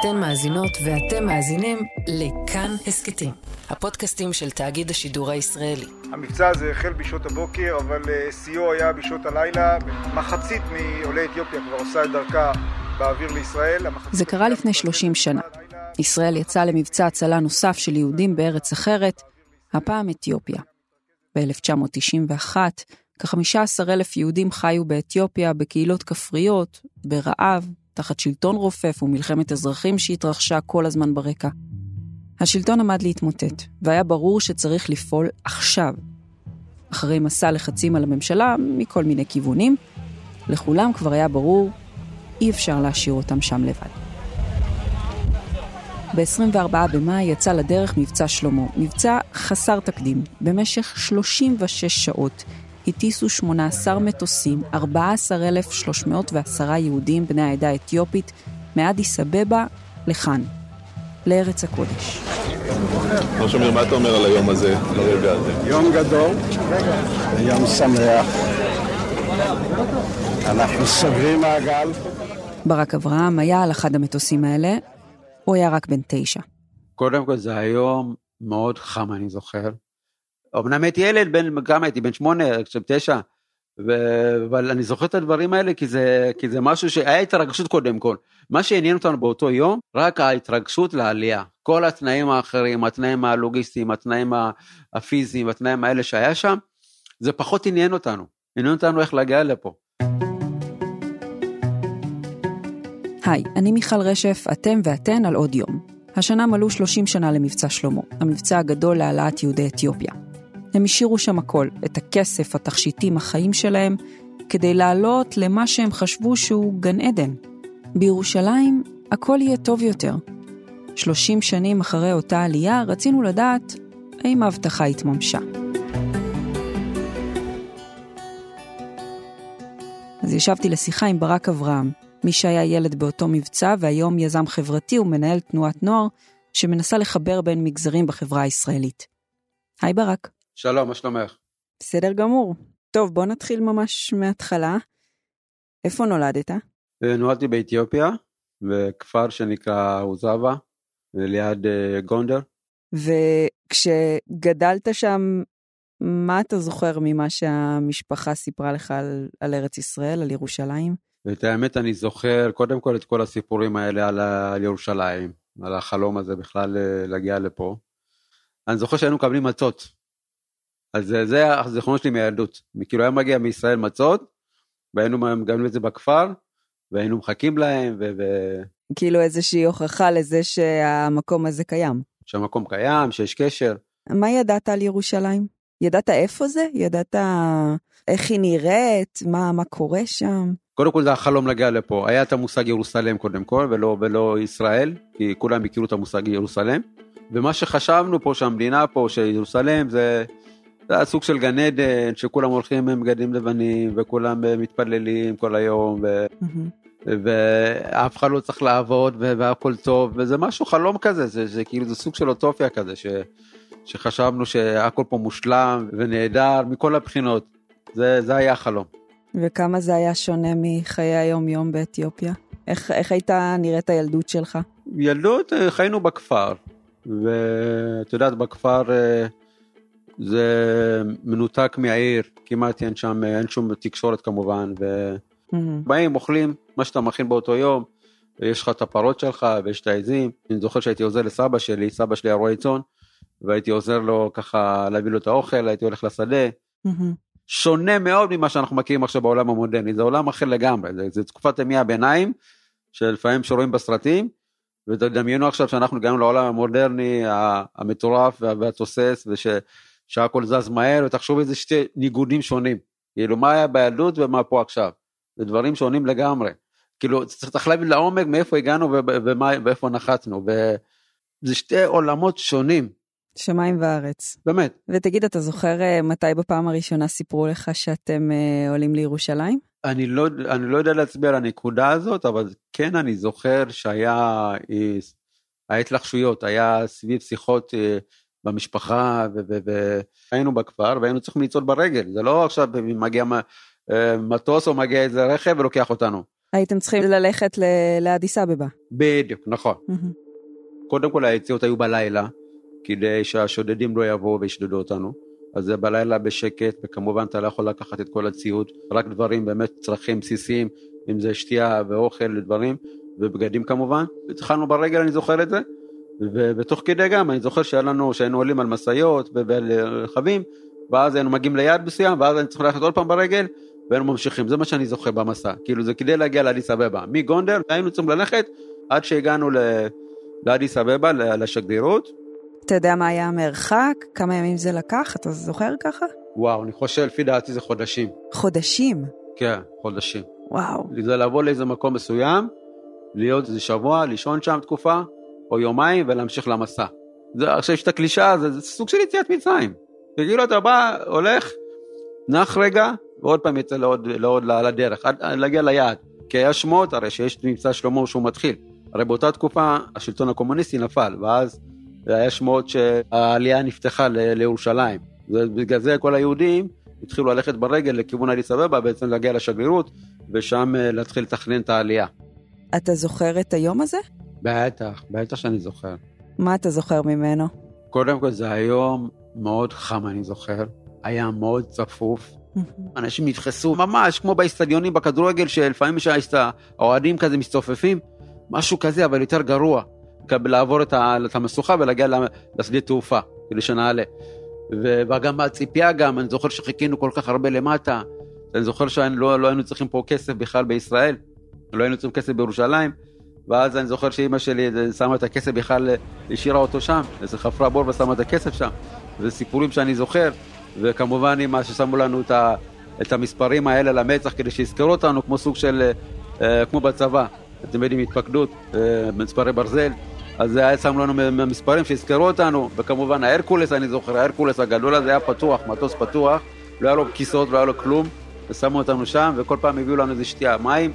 אתן מאזינות ואתם מאזינים לכאן הסכתים, הפודקאסטים של תאגיד השידור הישראלי. המבצע הזה החל בשעות הבוקר, אבל אה, שיאו היה בשעות הלילה. מחצית מעולי אתיופיה כבר עושה את דרכה באוויר לישראל. זה קרה לפני 30 שנה. ישראל יצאה למבצע הצלה נוסף של יהודים בארץ אחרת, הפעם אתיופיה. ב-1991, כ-15 אלף יהודים חיו באתיופיה בקהילות כפריות, ברעב, תחת שלטון רופף ומלחמת אזרחים שהתרחשה כל הזמן ברקע. השלטון עמד להתמוטט, והיה ברור שצריך לפעול עכשיו. אחרי מסע לחצים על הממשלה מכל מיני כיוונים, לכולם כבר היה ברור, אי אפשר להשאיר אותם שם לבד. ב-24 במאי יצא לדרך מבצע שלמה, מבצע חסר תקדים. במשך 36 שעות הטיסו 18 מטוסים, 14,310 יהודים בני העדה האתיופית, מאדיס אבבה לכאן, לארץ הקודש. מר שמיר, מה אתה אומר על היום הזה, על הרגע הזה? יום גדול, יום שמח. אנחנו סוגרים מעגל. ברק אברהם היה על אחד המטוסים האלה, הוא היה רק בן תשע. קודם כל זה היום מאוד חם, אני זוכר. אמנם הייתי ילד, בן, כמה הייתי? בן שמונה, עכשיו תשע. ו... אבל אני זוכר את הדברים האלה כי זה, כי זה משהו שהיה התרגשות קודם כל. מה שעניין אותנו באותו יום, רק ההתרגשות לעלייה. כל התנאים האחרים, התנאים הלוגיסטיים, התנאים הפיזיים, התנאים האלה שהיה שם, זה פחות עניין אותנו. עניין אותנו איך להגיע לפה. היי, אני מיכל רשף, אתם ואתן על עוד יום. השנה מלאו 30 שנה למבצע שלמה, המבצע הגדול להעלאת יהודי אתיופיה. הם השאירו שם הכל, את הכסף, התכשיטים, החיים שלהם, כדי לעלות למה שהם חשבו שהוא גן עדן. בירושלים הכל יהיה טוב יותר. 30 שנים אחרי אותה עלייה רצינו לדעת האם ההבטחה התממשה. אז ישבתי לשיחה עם ברק אברהם, מי שהיה ילד באותו מבצע והיום יזם חברתי ומנהל תנועת נוער שמנסה לחבר בין מגזרים בחברה הישראלית. היי ברק. שלום, מה שלומך? בסדר גמור. טוב, בוא נתחיל ממש מההתחלה. איפה נולדת? אה, נולדתי באתיופיה, בכפר שנקרא עוזבה, ליד אה, גונדר. וכשגדלת שם, מה אתה זוכר ממה שהמשפחה סיפרה לך על, על ארץ ישראל, על ירושלים? ואת האמת אני זוכר קודם כל את כל הסיפורים האלה על, על ירושלים, על החלום הזה בכלל אה, להגיע לפה. אני זוכר שהיינו מקבלים מצות. אז זה, זה הזיכרונות שלי מהילדות. כאילו היה מגיע מישראל מצות, והיינו מגמלים את זה בכפר, והיינו מחכים להם, ו... ו... כאילו איזושהי הוכחה לזה שהמקום הזה קיים. שהמקום קיים, שיש קשר. מה ידעת על ירושלים? ידעת איפה זה? ידעת איך היא נראית? מה, מה קורה שם? קודם כל זה החלום להגיע לפה. היה את המושג ירוסלם קודם כל, ולא, ולא ישראל, כי כולם הכירו את המושג ירוסלם. ומה שחשבנו פה, שהמדינה פה, שירוסלם זה, זה הסוג של גן עדן, שכולם הולכים עם בגדים לבנים, וכולם מתפללים כל היום, ו... ואף אחד לא צריך לעבוד, והכל טוב, וזה משהו חלום כזה, זה, זה כאילו זה סוג של אוטופיה כזה, ש, שחשבנו שהכל פה מושלם ונהדר מכל הבחינות. זה, זה היה החלום. וכמה זה היה שונה מחיי היום-יום באתיופיה? איך, איך הייתה נראית הילדות שלך? ילדות, אה, חיינו בכפר, ואת יודעת, בכפר אה, זה מנותק מהעיר, כמעט אין שם, אין שום תקשורת כמובן, ובאים, אוכלים מה שאתה מכין באותו יום, ויש לך את הפרות שלך ויש את העזים. אני זוכר שהייתי עוזר לסבא שלי, סבא שלי היה רועה צאן, והייתי עוזר לו ככה להביא לו את האוכל, הייתי הולך לשדה. שונה מאוד ממה שאנחנו מכירים עכשיו בעולם המודרני, זה עולם אחר לגמרי, זה, זה תקופת ימי הביניים, שלפעמים שרואים בסרטים, ותדמיינו עכשיו שאנחנו הגענו לעולם המודרני המטורף והתוסס, ושהכל זז מהר, ותחשוב איזה שתי ניגודים שונים, כאילו מה היה בילדות ומה פה עכשיו, זה דברים שונים לגמרי, כאילו צריך להבין לעומק מאיפה הגענו ומה, ואיפה נחתנו, וזה שתי עולמות שונים. שמיים וארץ. באמת. ותגיד, אתה זוכר אה, מתי בפעם הראשונה סיפרו לך שאתם uh, עולים לירושלים? אני לא, אני לא יודע להצביע על הנקודה הזאת, אבל כן אני זוכר שהיה אה, ההתלחשויות, היה סביב שיחות במשפחה, והיינו בכפר והיינו צריכים לצעוד ברגל, זה לא עכשיו מגיע מטוס או מגיע איזה רכב ולוקח אותנו. הייתם צריכים ללכת לאדיס אבבה. בדיוק, נכון. קודם כל היציאות היו בלילה, כדי שהשודדים לא יבואו וישדדו אותנו. אז זה בלילה בשקט, וכמובן אתה לא יכול לקחת את כל הציוד, רק דברים באמת צרכים בסיסיים, אם זה שתייה ואוכל ודברים, ובגדים כמובן. התחלנו ברגל, אני זוכר את זה, ו- ותוך כדי גם, אני זוכר שהיה לנו, שהיינו עולים על משאיות ועל רכבים, ואז היינו מגיעים ליעד מסוים, ואז היינו צריכים ללכת עוד פעם ברגל, והיינו ממשיכים, זה מה שאני זוכר במסע, כאילו זה כדי להגיע לאדיס אבבה. מגונדר היינו צריכים ללכת עד שהגענו לאדיס אבבה, לשגרירות, אתה יודע מה היה המרחק? כמה ימים זה לקח? אתה זוכר ככה? וואו, אני חושב, לפי דעתי זה חודשים. חודשים. כן, חודשים. וואו. זה לבוא לאיזה מקום מסוים, להיות איזה שבוע, לישון שם תקופה, או יומיים, ולהמשיך למסע. זה, עכשיו יש את הקלישאה, זה, זה סוג של יציאת מצרים. כאילו אתה בא, הולך, נח רגע, ועוד פעם יצא לעוד, לעוד לדרך, עד עד להגיע ליעד. כי היה שמועות הרי שיש את מבצע שלמה שהוא מתחיל. הרי באותה תקופה השלטון הקומוניסטי נפל, ואז היה שמועות שהעלייה נפתחה ל- לירושלים. ובגלל זה כל היהודים התחילו ללכת ברגל לכיוון אדיס אבבה, בעצם להגיע לשגרירות, ושם אה, להתחיל לתכנן את העלייה. אתה זוכר את היום הזה? בטח, בטח שאני זוכר. מה אתה זוכר ממנו? קודם כל זה היום מאוד חם, אני זוכר. היה מאוד צפוף. אנשים נדחסו ממש כמו באיצטדיונים בכדורגל, שלפעמים יש את האוהדים כזה מצטופפים, משהו כזה, אבל יותר גרוע. לעבור את, המשוכה ולהגיע לשדה תעופה, כדי שנעלה. וגם הציפייה גם, אני זוכר שחיכינו כל כך הרבה למטה. אני זוכר שלא לא היינו צריכים פה כסף בכלל בישראל, לא היינו צריכים כסף בירושלים. ואז אני זוכר שאימא שלי שמה את הכסף בכלל, השאירה אותו שם, איזה חפרה בור ושמה את הכסף שם. זה סיפורים שאני זוכר, וכמובן עם מה ששמו לנו את, ה, את המספרים האלה למצח כדי שיזכרו אותנו כמו סוג של, אה, כמו בצבא, אתם יודעים, התפקדות, אה, מספרי ברזל, אז זה היה שם לנו מספרים שיזכרו אותנו, וכמובן ההרקולס, אני זוכר, ההרקולס הגדול הזה היה פתוח, מטוס פתוח, לא היה לו כיסאות, לא היה לו כלום, ושמו אותנו שם, וכל פעם הביאו לנו איזה שתייה, מים,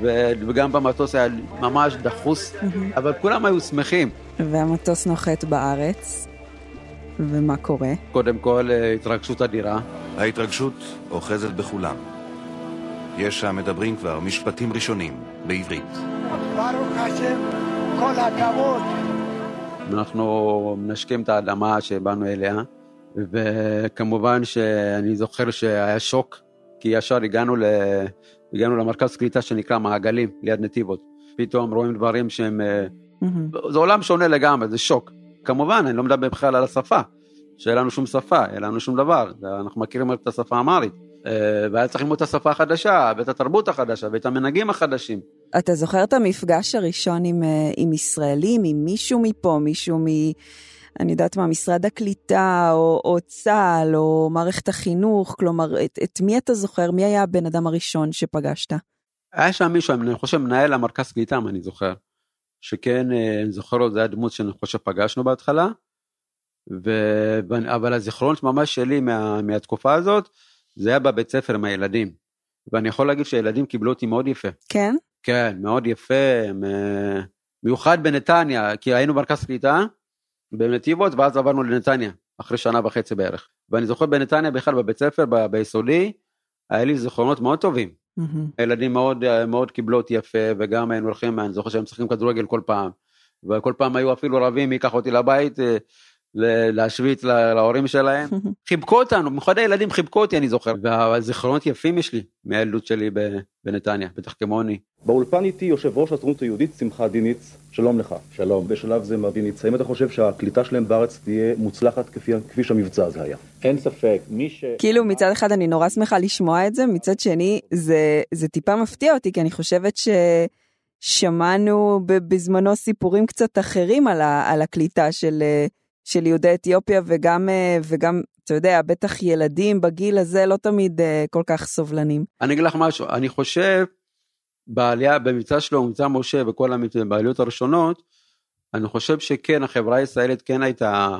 וגם במטוס היה ממש דחוס, אבל כולם היו שמחים. והמטוס נוחת בארץ, ומה קורה? קודם כל, אה, התרגשות אדירה. ההתרגשות אוחזת בכולם. יש המדברים כבר משפטים ראשונים בעברית. ברוך השם, כל הכבוד. אנחנו מנשקים את האדמה שבאנו אליה, וכמובן שאני זוכר שהיה שוק, כי ישר הגענו, ל... הגענו למרכז קליטה שנקרא מעגלים, ליד נתיבות. פתאום רואים דברים שהם... מהמם. זה עולם שונה לגמרי, זה שוק. כמובן, אני לא מדבר בכלל על השפה, שאין לנו שום שפה, אין לנו שום דבר, אנחנו מכירים רק את השפה האמרית. אה, והיה צריך ללמוד את השפה החדשה, ואת התרבות החדשה, ואת המנהגים החדשים. אתה זוכר את המפגש הראשון עם, אה, עם ישראלים, עם מישהו מפה, מישהו מ... אני יודעת מה, משרד הקליטה, או, או צה"ל, או מערכת החינוך, כלומר, את, את מי אתה זוכר? מי היה הבן אדם הראשון שפגשת? היה שם מישהו, אני חושב מנהל המרכז קליטה, אם אני זוכר, שכן, אה, אני זוכר לו, זה היה דמות שאני חושב שפגשנו בהתחלה, ו... אבל הזיכרון ממש שלי מה... מהתקופה הזאת, זה היה בבית ספר עם הילדים. ואני יכול להגיד שהילדים קיבלו אותי מאוד יפה. כן? כן, מאוד יפה, אה, מיוחד בנתניה, כי היינו מרכז קליטה בנתיבות, ואז עברנו לנתניה, אחרי שנה וחצי בערך. ואני זוכר בנתניה בכלל בבית ספר, ב- ביסודי, היה לי זיכרונות מאוד טובים. מהמם. הילדים מאוד, מאוד קיבלו אותי יפה, וגם היינו הולכים, אני זוכר שהם משחקים כדורגל כל פעם, וכל פעם היו אפילו רבים, מי ייקח אותי לבית, אה, להשוויץ לה- להורים שלהם. חיבקו אותנו, במיוחד הילדים חיבקו אותי, אני זוכר. והזיכרונות יפים יש לי מהילדות שלי בנתניה, בטח כמוני. באולפן איתי יושב ראש הסוכנות היהודית שמחה דיניץ, שלום לך. שלום. בשלב זה מר דיניץ, האם אתה חושב שהקליטה שלהם בארץ תהיה מוצלחת כפי, כפי שהמבצע הזה היה? אין ספק, מי ש... כאילו מצד אחד אני נורא שמחה לשמוע את זה, מצד שני זה, זה טיפה מפתיע אותי, כי אני חושבת ששמענו ב- בזמנו סיפורים קצת אחרים על, ה, על הקליטה של, אה, של יהודי אתיופיה, וגם, אה, וגם, אתה יודע, בטח ילדים בגיל הזה לא תמיד אה, כל כך סובלנים. אני אגיד לך משהו, אני חושב, בעלייה, במבצע שלו, מבצע משה וכל המבצע- בעליות הראשונות, אני חושב שכן, החברה הישראלית כן הייתה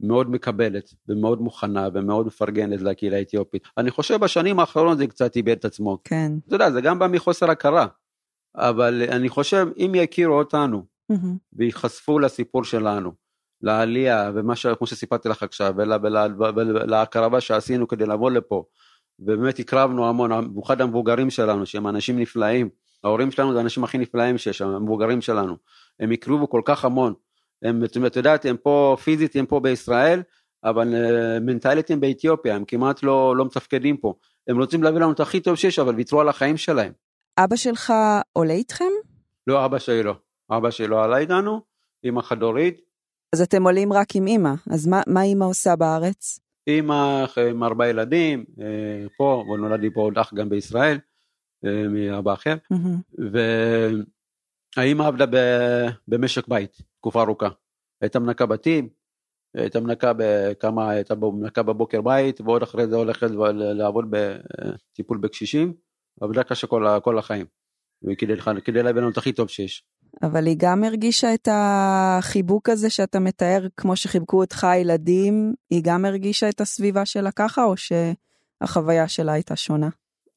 מאוד מקבלת ומאוד מוכנה ומאוד מפרגנת לקהילה האתיופית. אני חושב בשנים האחרונות זה קצת איבד את עצמו. כן. אתה יודע, זה גם בא מחוסר הכרה, אבל אני חושב, אם יכירו אותנו מהמם. וייחשפו לסיפור שלנו, לעלייה, ומה ש... כמו שסיפרתי לך עכשיו, ול... ול... ולהקרבה שעשינו כדי לבוא לפה, ובאמת הקרבנו המון, במיוחד המבוגרים שלנו, שהם אנשים נפלאים, ההורים שלנו זה האנשים הכי נפלאים שיש המבוגרים שלנו. הם הקריבו כל כך המון. הם, את יודעת, הם פה פיזית, הם פה בישראל, אבל אה, מנטלית הם באתיופיה, הם כמעט לא, לא מתפקדים פה. הם רוצים להביא לנו את הכי טוב שיש, אבל ויתרו על החיים שלהם. אבא שלך עולה איתכם? לא, אבא שלי לא. אבא שלי לא עלה איתנו, אמא חד-הורית. אז אתם עולים רק עם אמא, אז מה, מה אמא עושה בארץ? אמא עם ארבעה ילדים, אה, פה, ונולד לי פה עוד אח גם בישראל, אה, מאבא אחר, Mm-hmm. והאמא עבדה במשק בית תקופה ארוכה. הייתה מנקה בתים, הייתה מנקה בכמה, הייתה מנקה בבוקר בית, ועוד אחרי זה הולכת לעבוד בטיפול בקשישים, עבדה קשה כל, כל החיים, כדי, כדי להביא לנו את הכי טוב שיש. אבל היא גם הרגישה את החיבוק הזה שאתה מתאר, כמו שחיבקו אותך הילדים, היא גם הרגישה את הסביבה שלה ככה, או שהחוויה שלה הייתה שונה?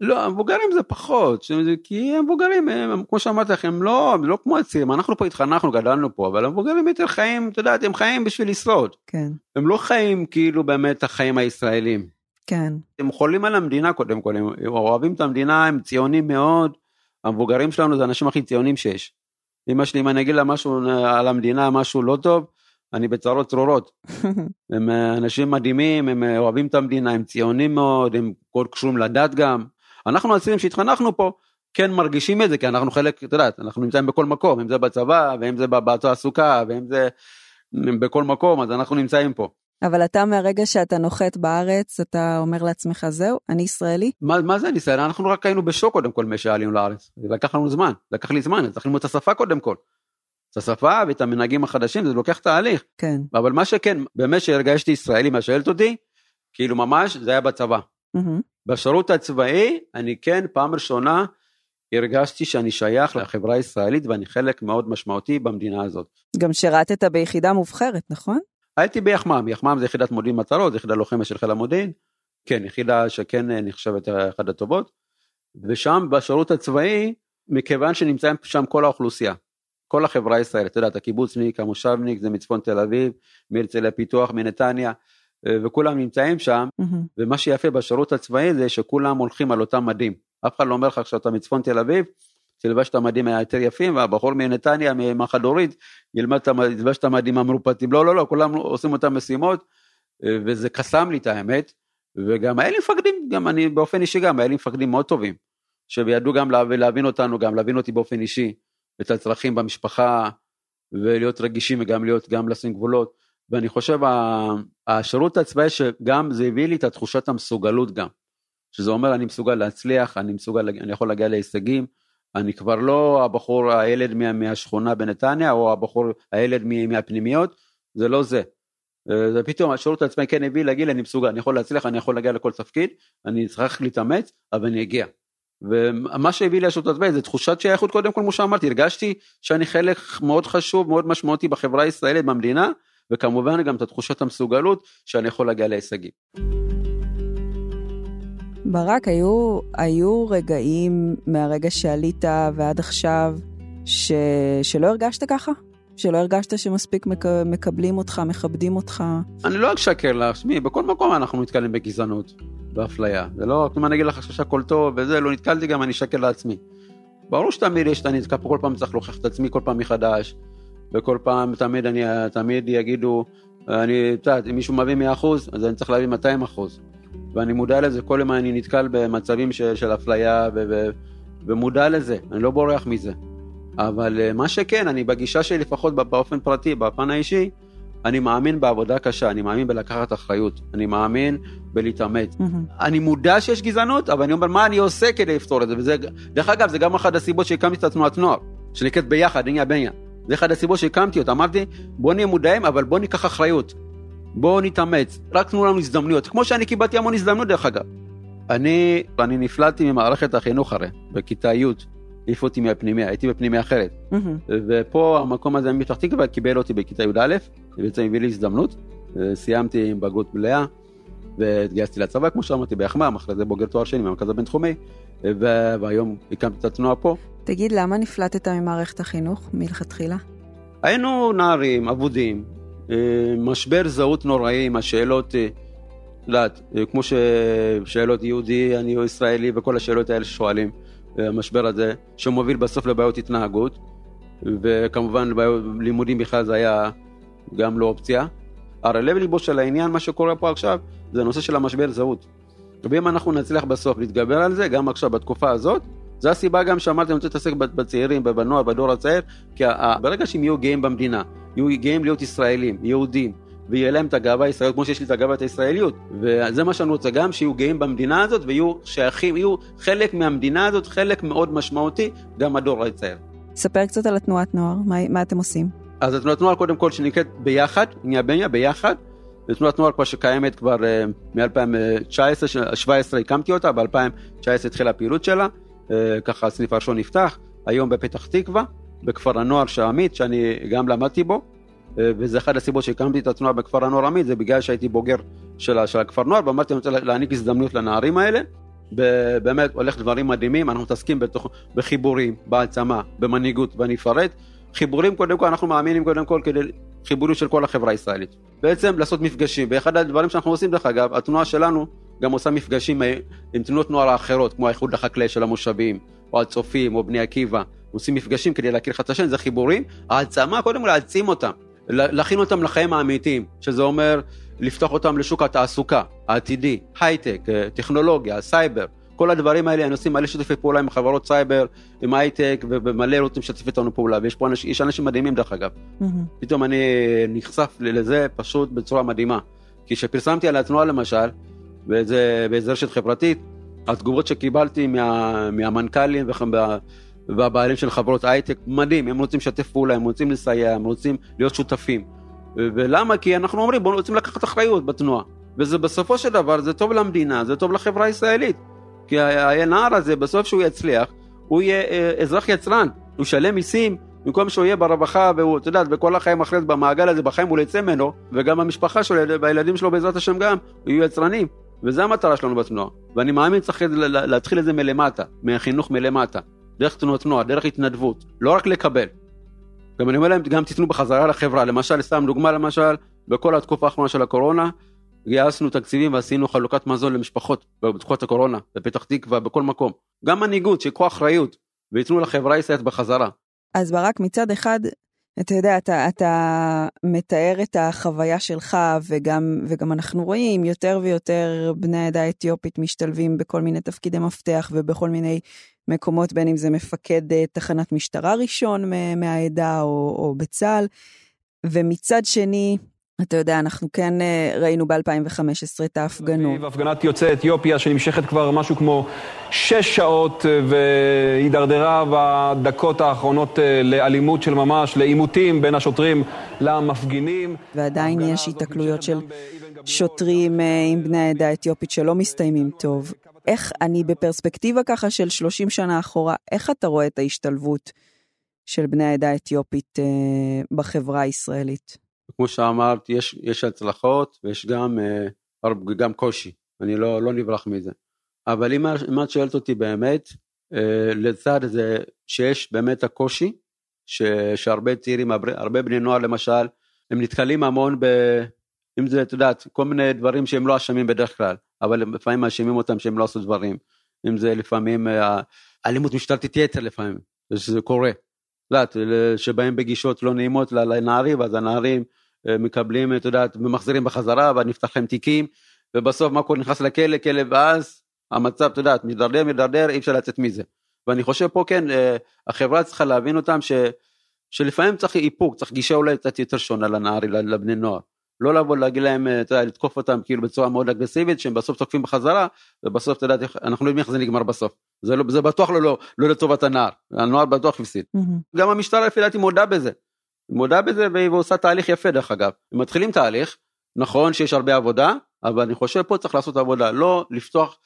לא, המבוגרים זה פחות, כי המבוגרים, הם, כמו שאמרתי לכם, הם לא, הם לא כמו הצעירים, אנחנו פה התחנכנו, גדלנו פה, אבל המבוגרים יותר חיים, את יודעת, הם חיים בשביל לשרוד. כן. הם לא חיים כאילו באמת החיים הישראלים. כן. הם חולים על המדינה קודם כל, הם אוהבים את המדינה, הם ציונים מאוד, המבוגרים שלנו זה האנשים הכי ציונים שיש. אמא שלי, אם אני אגיד לה משהו על המדינה, משהו לא טוב, אני בצרות צרורות. הם אנשים מדהימים, הם אוהבים את המדינה, הם ציונים מאוד, הם כל קשורים לדת גם. אנחנו הצעירים שהתחנכנו פה, כן מרגישים את זה, כי אנחנו חלק, את יודעת, אנחנו נמצאים בכל מקום, אם זה בצבא, ואם זה בתעסוקה, ואם זה בכל מקום, אז אנחנו נמצאים פה. אבל אתה מהרגע שאתה נוחת בארץ, אתה אומר לעצמך, זהו, אני ישראלי? מה, מה זה אני ישראלי? אנחנו רק היינו בשוק קודם כל משעלינו לארץ. זה לקח לנו זמן, לקח לי זמן, צריך ללמוד את השפה קודם כל. את השפה ואת המנהגים החדשים, זה לוקח תהליך. כן. אבל מה שכן, באמת שהרגשתי ישראלי, מה שואלת אותי, כאילו ממש, זה היה בצבא. Mm-hmm. בשירות הצבאי, אני כן, פעם ראשונה, הרגשתי שאני שייך לחברה הישראלית ואני חלק מאוד משמעותי במדינה הזאת. גם שירתת ביחידה מובחרת, נכון? הייתי ביחמ"ם, יחמ"ם זה יחידת מודיעין מטרות, זה יחידה לוחמת של חיל המודיעין, כן, יחידה שכן נחשבת אחת הטובות, ושם בשירות הצבאי, מכיוון שנמצאים שם כל האוכלוסייה, כל החברה הישראלית, אתה יודע, הקיבוצניק, המושבניק, זה מצפון תל אביב, מהרצליה פיתוח, מנתניה, וכולם נמצאים שם, Mm-hmm. ומה שיפה בשירות הצבאי זה שכולם הולכים על אותם מדים. אף אחד לא אומר לך כשאתה מצפון תל אביב, תלבש את המדים היותר יפים, והבחור מנתניה, מהחד הורית, ילמד את המדים, המרופטים. לא, לא, לא, כולם עושים אותם משימות, וזה קסם לי את האמת. וגם היה לי מפקדים, גם אני באופן אישי גם, היה לי מפקדים מאוד טובים, שידעו גם להבין, להבין אותנו, גם להבין אותי באופן אישי, את הצרכים במשפחה, ולהיות רגישים וגם להיות, גם לשים גבולות. ואני חושב השירות הצבאי שגם זה הביא לי את התחושת המסוגלות גם. שזה אומר אני מסוגל להצליח, אני מסוגל, אני יכול להגיע להישגים, אני כבר לא הבחור, הילד מה, מהשכונה בנתניה, או הבחור, הילד מהפנימיות, זה לא זה. זה פתאום השירות הצבאי כן הביא להגיד אני מסוגל, אני יכול להצליח, אני יכול להגיע לכל תפקיד, אני צריך להתאמץ, אבל אני אגיע. ומה שהביא לי השירות הצבאי זה תחושת שייכות קודם כל כמו שאמרתי, הרגשתי שאני חלק מאוד חשוב, מאוד משמעותי בחברה הישראלית, במדינה, וכמובן גם את תחושת המסוגלות שאני יכול להגיע להישגים. ברק, היו, היו רגעים מהרגע שעלית ועד עכשיו ש, שלא הרגשת ככה? שלא הרגשת שמספיק מק, מקבלים אותך, מכבדים אותך? אני לא אשקר לך, שמי, בכל מקום אנחנו נתקלים בגזענות, באפליה. זה לא, אם אני אגיד לך שהכל טוב וזה, לא נתקלתי גם, אני אשקר לעצמי. ברור שתמיד יש, אני נתקע פה כל פעם צריך להוכיח את עצמי כל פעם מחדש. וכל פעם תמיד אני תמיד יגידו אני את יודעת אם מישהו מביא 100 אחוז אז אני צריך להביא 200 אחוז ואני מודע לזה כל יום אני נתקל במצבים של, של אפליה ו, ו, ומודע לזה אני לא בורח מזה. אבל מה שכן אני בגישה שלי לפחות באופן פרטי בפן האישי אני מאמין בעבודה קשה אני מאמין בלקחת אחריות אני מאמין בלהתאמץ. Mm-hmm. אני מודע שיש גזענות אבל אני אומר מה אני עושה כדי לפתור את זה? וזה דרך אגב זה גם אחת הסיבות שהקמתי את התנועת נוער שנקראת ביחד עניין בניין זה אחד הסיבות שהקמתי אותה, אמרתי בוא נהיה מודעים אבל בוא ניקח אחריות, בוא נתאמץ, רק תנו לנו הזדמנויות, כמו שאני קיבלתי המון הזדמנות דרך אגב. אני, אני נפלטתי ממערכת החינוך הרי, בכיתה י', העיף אותי מהפנימיה, הייתי בפנימיה אחרת. Mm-hmm. ופה המקום הזה מפתח תקווה קיבל אותי בכיתה י"א, ובעצם הביא לי הזדמנות, סיימתי עם בגרות מלאה, והתגייסתי לצבא כמו שאמרתי ביחמ"ם, אחרי זה בוגר תואר שני במרכז הבינתחומי, והיום הקמתי את התנועה פה. תגיד, למה נפלטת ממערכת החינוך מלכתחילה? היינו נערים, אבודים, משבר זהות נוראי עם השאלות, יודעת, כמו ששאלות יהודי, אני ישראלי וכל השאלות האלה ששואלים. המשבר הזה, שמוביל בסוף לבעיות התנהגות, וכמובן לבעיות לימודים בכלל זה היה גם לא אופציה. הרי לב ליבו של העניין, מה שקורה פה עכשיו, זה הנושא של המשבר זהות. ואם אנחנו נצליח בסוף להתגבר על זה, גם עכשיו בתקופה הזאת, זו הסיבה גם שאמרתי, אני רוצה להתעסק בצעירים, בנוער, בדור הצעיר, כי ברגע שהם יהיו גאים במדינה, יהיו גאים להיות ישראלים, יהודים, ויהיה להם את הגאווה הישראלית כמו שיש לי את הגאווה הישראליות, וזה מה שאני רוצה גם, שיהיו גאים במדינה הזאת ויהיו שייכים, יהיו חלק מהמדינה הזאת, חלק מאוד משמעותי, גם הדור הצעיר. ספר קצת על התנועת נוער, מה, מה אתם עושים? אז התנועת נוער קודם כל שנקראת ביחד, נהיה בניה ביחד, זו תנועת נוער כבר שקיימת כבר uh, מ-2019, 2017 הקמתי אותה, ב-2019 התחילה הפעילות שלה, uh, ככה הסניף הראשון נפתח, היום בפתח תקווה, בכפר הנוער של עמית, שאני גם למדתי בו, uh, וזה אחת הסיבות שהקמתי את התנועה בכפר הנוער עמית, זה בגלל שהייתי בוגר של, של הכפר נוער, ואמרתי אני רוצה להעניק הזדמנות לנערים האלה. באמת הולך דברים מדהימים, אנחנו מתעסקים בתוך, בחיבורים, בהעצמה, במנהיגות, ואני אפרט. חיבורים קודם כל, אנחנו מאמינים קודם כל כדי חיבורים של כל החברה הישראלית. בעצם לעשות מפגשים, ואחד הדברים שאנחנו עושים דרך אגב, התנועה שלנו גם עושה מפגשים עם תנועות נוער האחרות, כמו האיחוד החקלאי של המושבים, או הצופים, או בני עקיבא, עושים מפגשים כדי להכיר אחד את השני, זה חיבורים, העצמה קודם כל להעצים אותם, להכין אותם לחיים האמיתיים, שזה אומר לפתוח אותם לשוק התעסוקה העתידי, הייטק, אה, טכנולוגיה, סייבר, כל הדברים האלה, אני עושים מלא שיתופי פעולה עם חברות סייבר, עם הייטק, ומלא רוצים לשתף איתנו פעולה, ויש פה אנשים, יש אנשים מדהימים דרך אגב. Mm-hmm. פתאום אני נחשף לזה פשוט בצורה מדהימה. כי כשפרסמתי על התנועה למשל, באיזה, באיזה רשת חברתית, התגובות שקיבלתי מה, מהמנכ"לים והבעלים של חברות הייטק, מדהים, הם רוצים לשתף פעולה, הם רוצים לסייע, הם רוצים להיות שותפים. ולמה? כי אנחנו אומרים, בואו רוצים לקחת אחריות בתנועה. וזה בסופו של דבר, זה טוב למדינה, זה טוב לחברה הישראלית. כי הנער הזה, בסוף שהוא יצליח, הוא יהיה אה, אזרח יצרן, הוא ישלם מיסים, במקום שהוא יהיה ברווחה, והוא, את יודעת, בכל החיים אחרי זה, במעגל הזה, בחיים הוא לא יצא ממנו, וגם המשפחה שלו, והילדים שלו בעזרת השם גם, יהיו יצרנים. וזו המטרה שלנו בתנועה. ואני מאמין שצריך להתחיל את זה מלמטה, מהחינוך מלמטה. דרך תנועות נוער, דרך התנדבות, לא רק לקבל. גם אני אומר להם, גם תיתנו בחזרה לחברה. למשל, סתם דוגמה למשל, בכל התקופה האחרונה של הקורונה, גייסנו תקציבים ועשינו חלוקת מזון למשפחות בתקופת הקורונה, בפתח תקווה, בכל מקום. גם מנהיגות, שיקחו אחריות וייתנו לחברה הישראלית בחזרה. אז ברק, מצד אחד, אתה יודע, אתה, אתה מתאר את החוויה שלך, וגם, וגם אנחנו רואים יותר ויותר בני העדה האתיופית משתלבים בכל מיני תפקידי מפתח ובכל מיני מקומות, בין אם זה מפקד אה, תחנת משטרה ראשון מהעדה או, או בצה"ל. ומצד שני, אתה יודע, אנחנו כן אה, ראינו ב-2015 את ההפגנות. הפגנת יוצאי אתיופיה שנמשכת כבר משהו כמו שש שעות אה, והידרדרה בדקות האחרונות לאלימות של ממש, לעימותים בין השוטרים למפגינים. ועדיין יש התקלויות של שוטרים עם בני העדה האתיופית שלא מסתיימים טוב. איך אני בפרספקטיבה ככה של 30 שנה אחורה, איך אתה רואה את ההשתלבות של בני העדה האתיופית בחברה הישראלית? כמו שאמרת, יש, יש הצלחות ויש גם, אה, גם קושי, אני לא, לא נברח מזה. אבל אם, אם את שואלת אותי באמת, אה, לצד זה שיש באמת הקושי, ש, שהרבה צעירים, הרבה בני נוער למשל, הם נתקלים המון ב... אם זה, את יודעת, כל מיני דברים שהם לא אשמים בדרך כלל, אבל לפעמים מאשימים אותם שהם לא עשו דברים. אם זה לפעמים אה, אלימות משטרתית יתר לפעמים, שזה קורה. את שבאים בגישות לא נעימות לנערים, ואז הנערים אה, מקבלים, את יודעת, ומחזירים בחזרה, ונפתח להם תיקים, ובסוף מה קורה, נכנס לכלא, כלא, ואז המצב, את יודעת, מידרדר, מידרדר, אי אפשר לצאת מזה. ואני חושב פה כן, אה, החברה צריכה להבין אותם, ש, שלפעמים צריך איפוק, צריך גישה אולי קצת יותר שונה לנערים, לבני נוער. לא לבוא להגיד להם, אה, אתה יודע, לתקוף אותם כאילו בצורה מאוד אגרסיבית, שהם בסוף תוקפים בחזרה, ובסוף, אתה יודע, אנחנו לא יודעים איך זה נגמר בסוף. זה, לא, זה בטוח לא, לא, לא לטובת הנער, הנוער בטוח הפסיד. Mm-hmm. גם המשטרה לפי דעתי מודה בזה. מודה בזה והיא עושה תהליך יפה דרך אגב. הם מתחילים תהליך, נכון שיש הרבה עבודה, אבל אני חושב פה צריך לעשות עבודה, לא לפתוח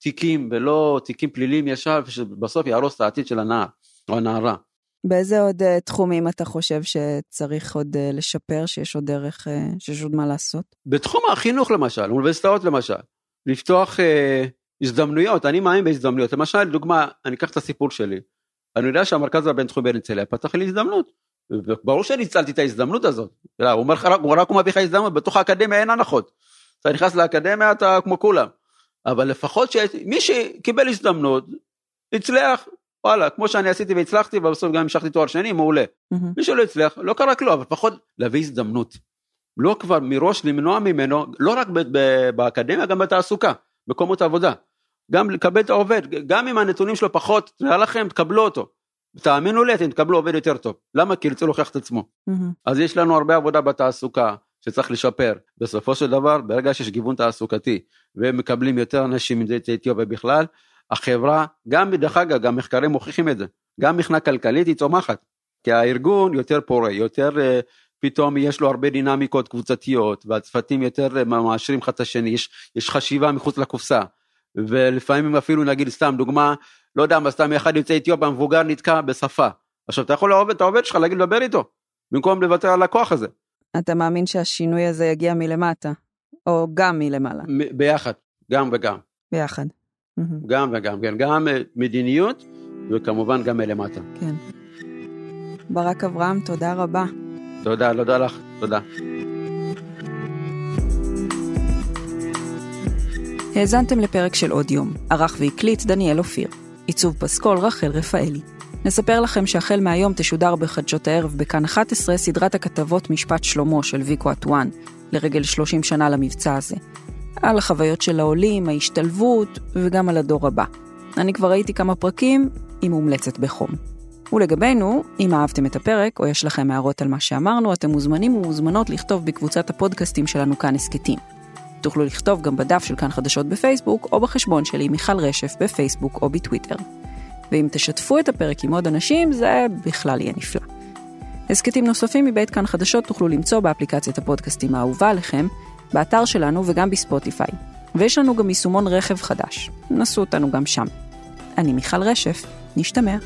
תיקים ולא תיקים פליליים ישר, שבסוף יהרוס את העתיד של הנער או הנערה. באיזה עוד uh, תחומים אתה חושב שצריך עוד uh, לשפר, שיש עוד דרך, uh, שיש עוד מה לעשות? בתחום החינוך למשל, אוניברסיטאות למשל, לפתוח uh, הזדמנויות, אני מאמין בהזדמנויות, למשל, דוגמה, אני אקח את הסיפור שלי, אני יודע שהמרכז הבינתחומי בהרצליה פתח לי הזדמנות, וברור שניצלתי את ההזדמנות הזאת. הוא לך, הוא רק מביא לך הזדמנות, בתוך האקדמיה אין הנחות. אתה נכנס לאקדמיה אתה כמו כולם. אבל לפחות שמי שקיבל הזדמנות, הצליח, וואלה, כמו שאני עשיתי והצלחתי, ובסוף גם המשכתי תואר שני, מעולה. מי שלא הצליח, לא קרה כלום, אבל לפחות להביא הזדמנות. לא כבר מראש למנוע ממנו, לא רק באקדמיה, גם בתעסוקה, מקומות עבודה. גם לקבל את העובד, גם אם הנתונים שלו פחות, נראה לכם, תקבלו אותו. תאמינו לי, אתם תקבלו עובד יותר טוב. למה? כי ירצו להוכיח את עצמו. אז יש לנו הרבה עבודה בתעסוקה שצריך לשפר. בסופו של דבר, ברגע שיש גיוון תעסוקתי, ומקבלים יותר אנשים יוצאי אתיופיה בכלל, החברה, גם דרך אגב, גם מחקרים מוכיחים את זה, גם מבחינה כלכלית היא צומחת. כי הארגון יותר פורה, יותר uh, פתאום יש לו הרבה דינמיקות קבוצתיות, והצוותים יותר uh, מאשרים אחד את השני, יש, יש חשיבה מחוץ לקופסה. ולפעמים אפילו נגיד סתם דוגמה, לא יודע מה, סתם אחד יוצא אתיופיה מבוגר נתקע בשפה. עכשיו אתה יכול לעובד את העובד שלך להגיד לדבר איתו, במקום לוותר על הכוח הזה. אתה מאמין שהשינוי הזה יגיע מלמטה, או גם מלמעלה? ביחד, גם וגם. ביחד. גם וגם, כן, גם אה, מדיניות וכמובן גם מלמטה. כן. ברק אברהם, תודה רבה. תודה, תודה לך, תודה. האזנתם לפרק של עוד יום, ערך והקליט דניאל אופיר. עיצוב פסקול רחל רפאלי. נספר לכם שהחל מהיום תשודר בחדשות הערב בכאן 11 סדרת הכתבות משפט שלמה של ויקו אטואן, לרגל 30 שנה למבצע הזה. על החוויות של העולים, ההשתלבות וגם על הדור הבא. אני כבר ראיתי כמה פרקים, היא מומלצת בחום. ולגבינו, אם אהבתם את הפרק או יש לכם הערות על מה שאמרנו, אתם מוזמנים ומוזמנות לכתוב בקבוצת הפודקאסטים שלנו כאן הסכתים. תוכלו לכתוב גם בדף של כאן חדשות בפייסבוק או בחשבון שלי מיכל רשף בפייסבוק או בטוויטר. ואם תשתפו את הפרק עם עוד אנשים, זה בכלל יהיה נפלא. הסכתים נוספים מבית כאן חדשות תוכלו למצוא באפליקציית הפודקאסטים האהובה עליכם, באתר שלנו וגם בספוטיפיי. ויש לנו גם יישומון רכב חדש. נסו אותנו גם שם. אני מיכל רשף, נשתמע.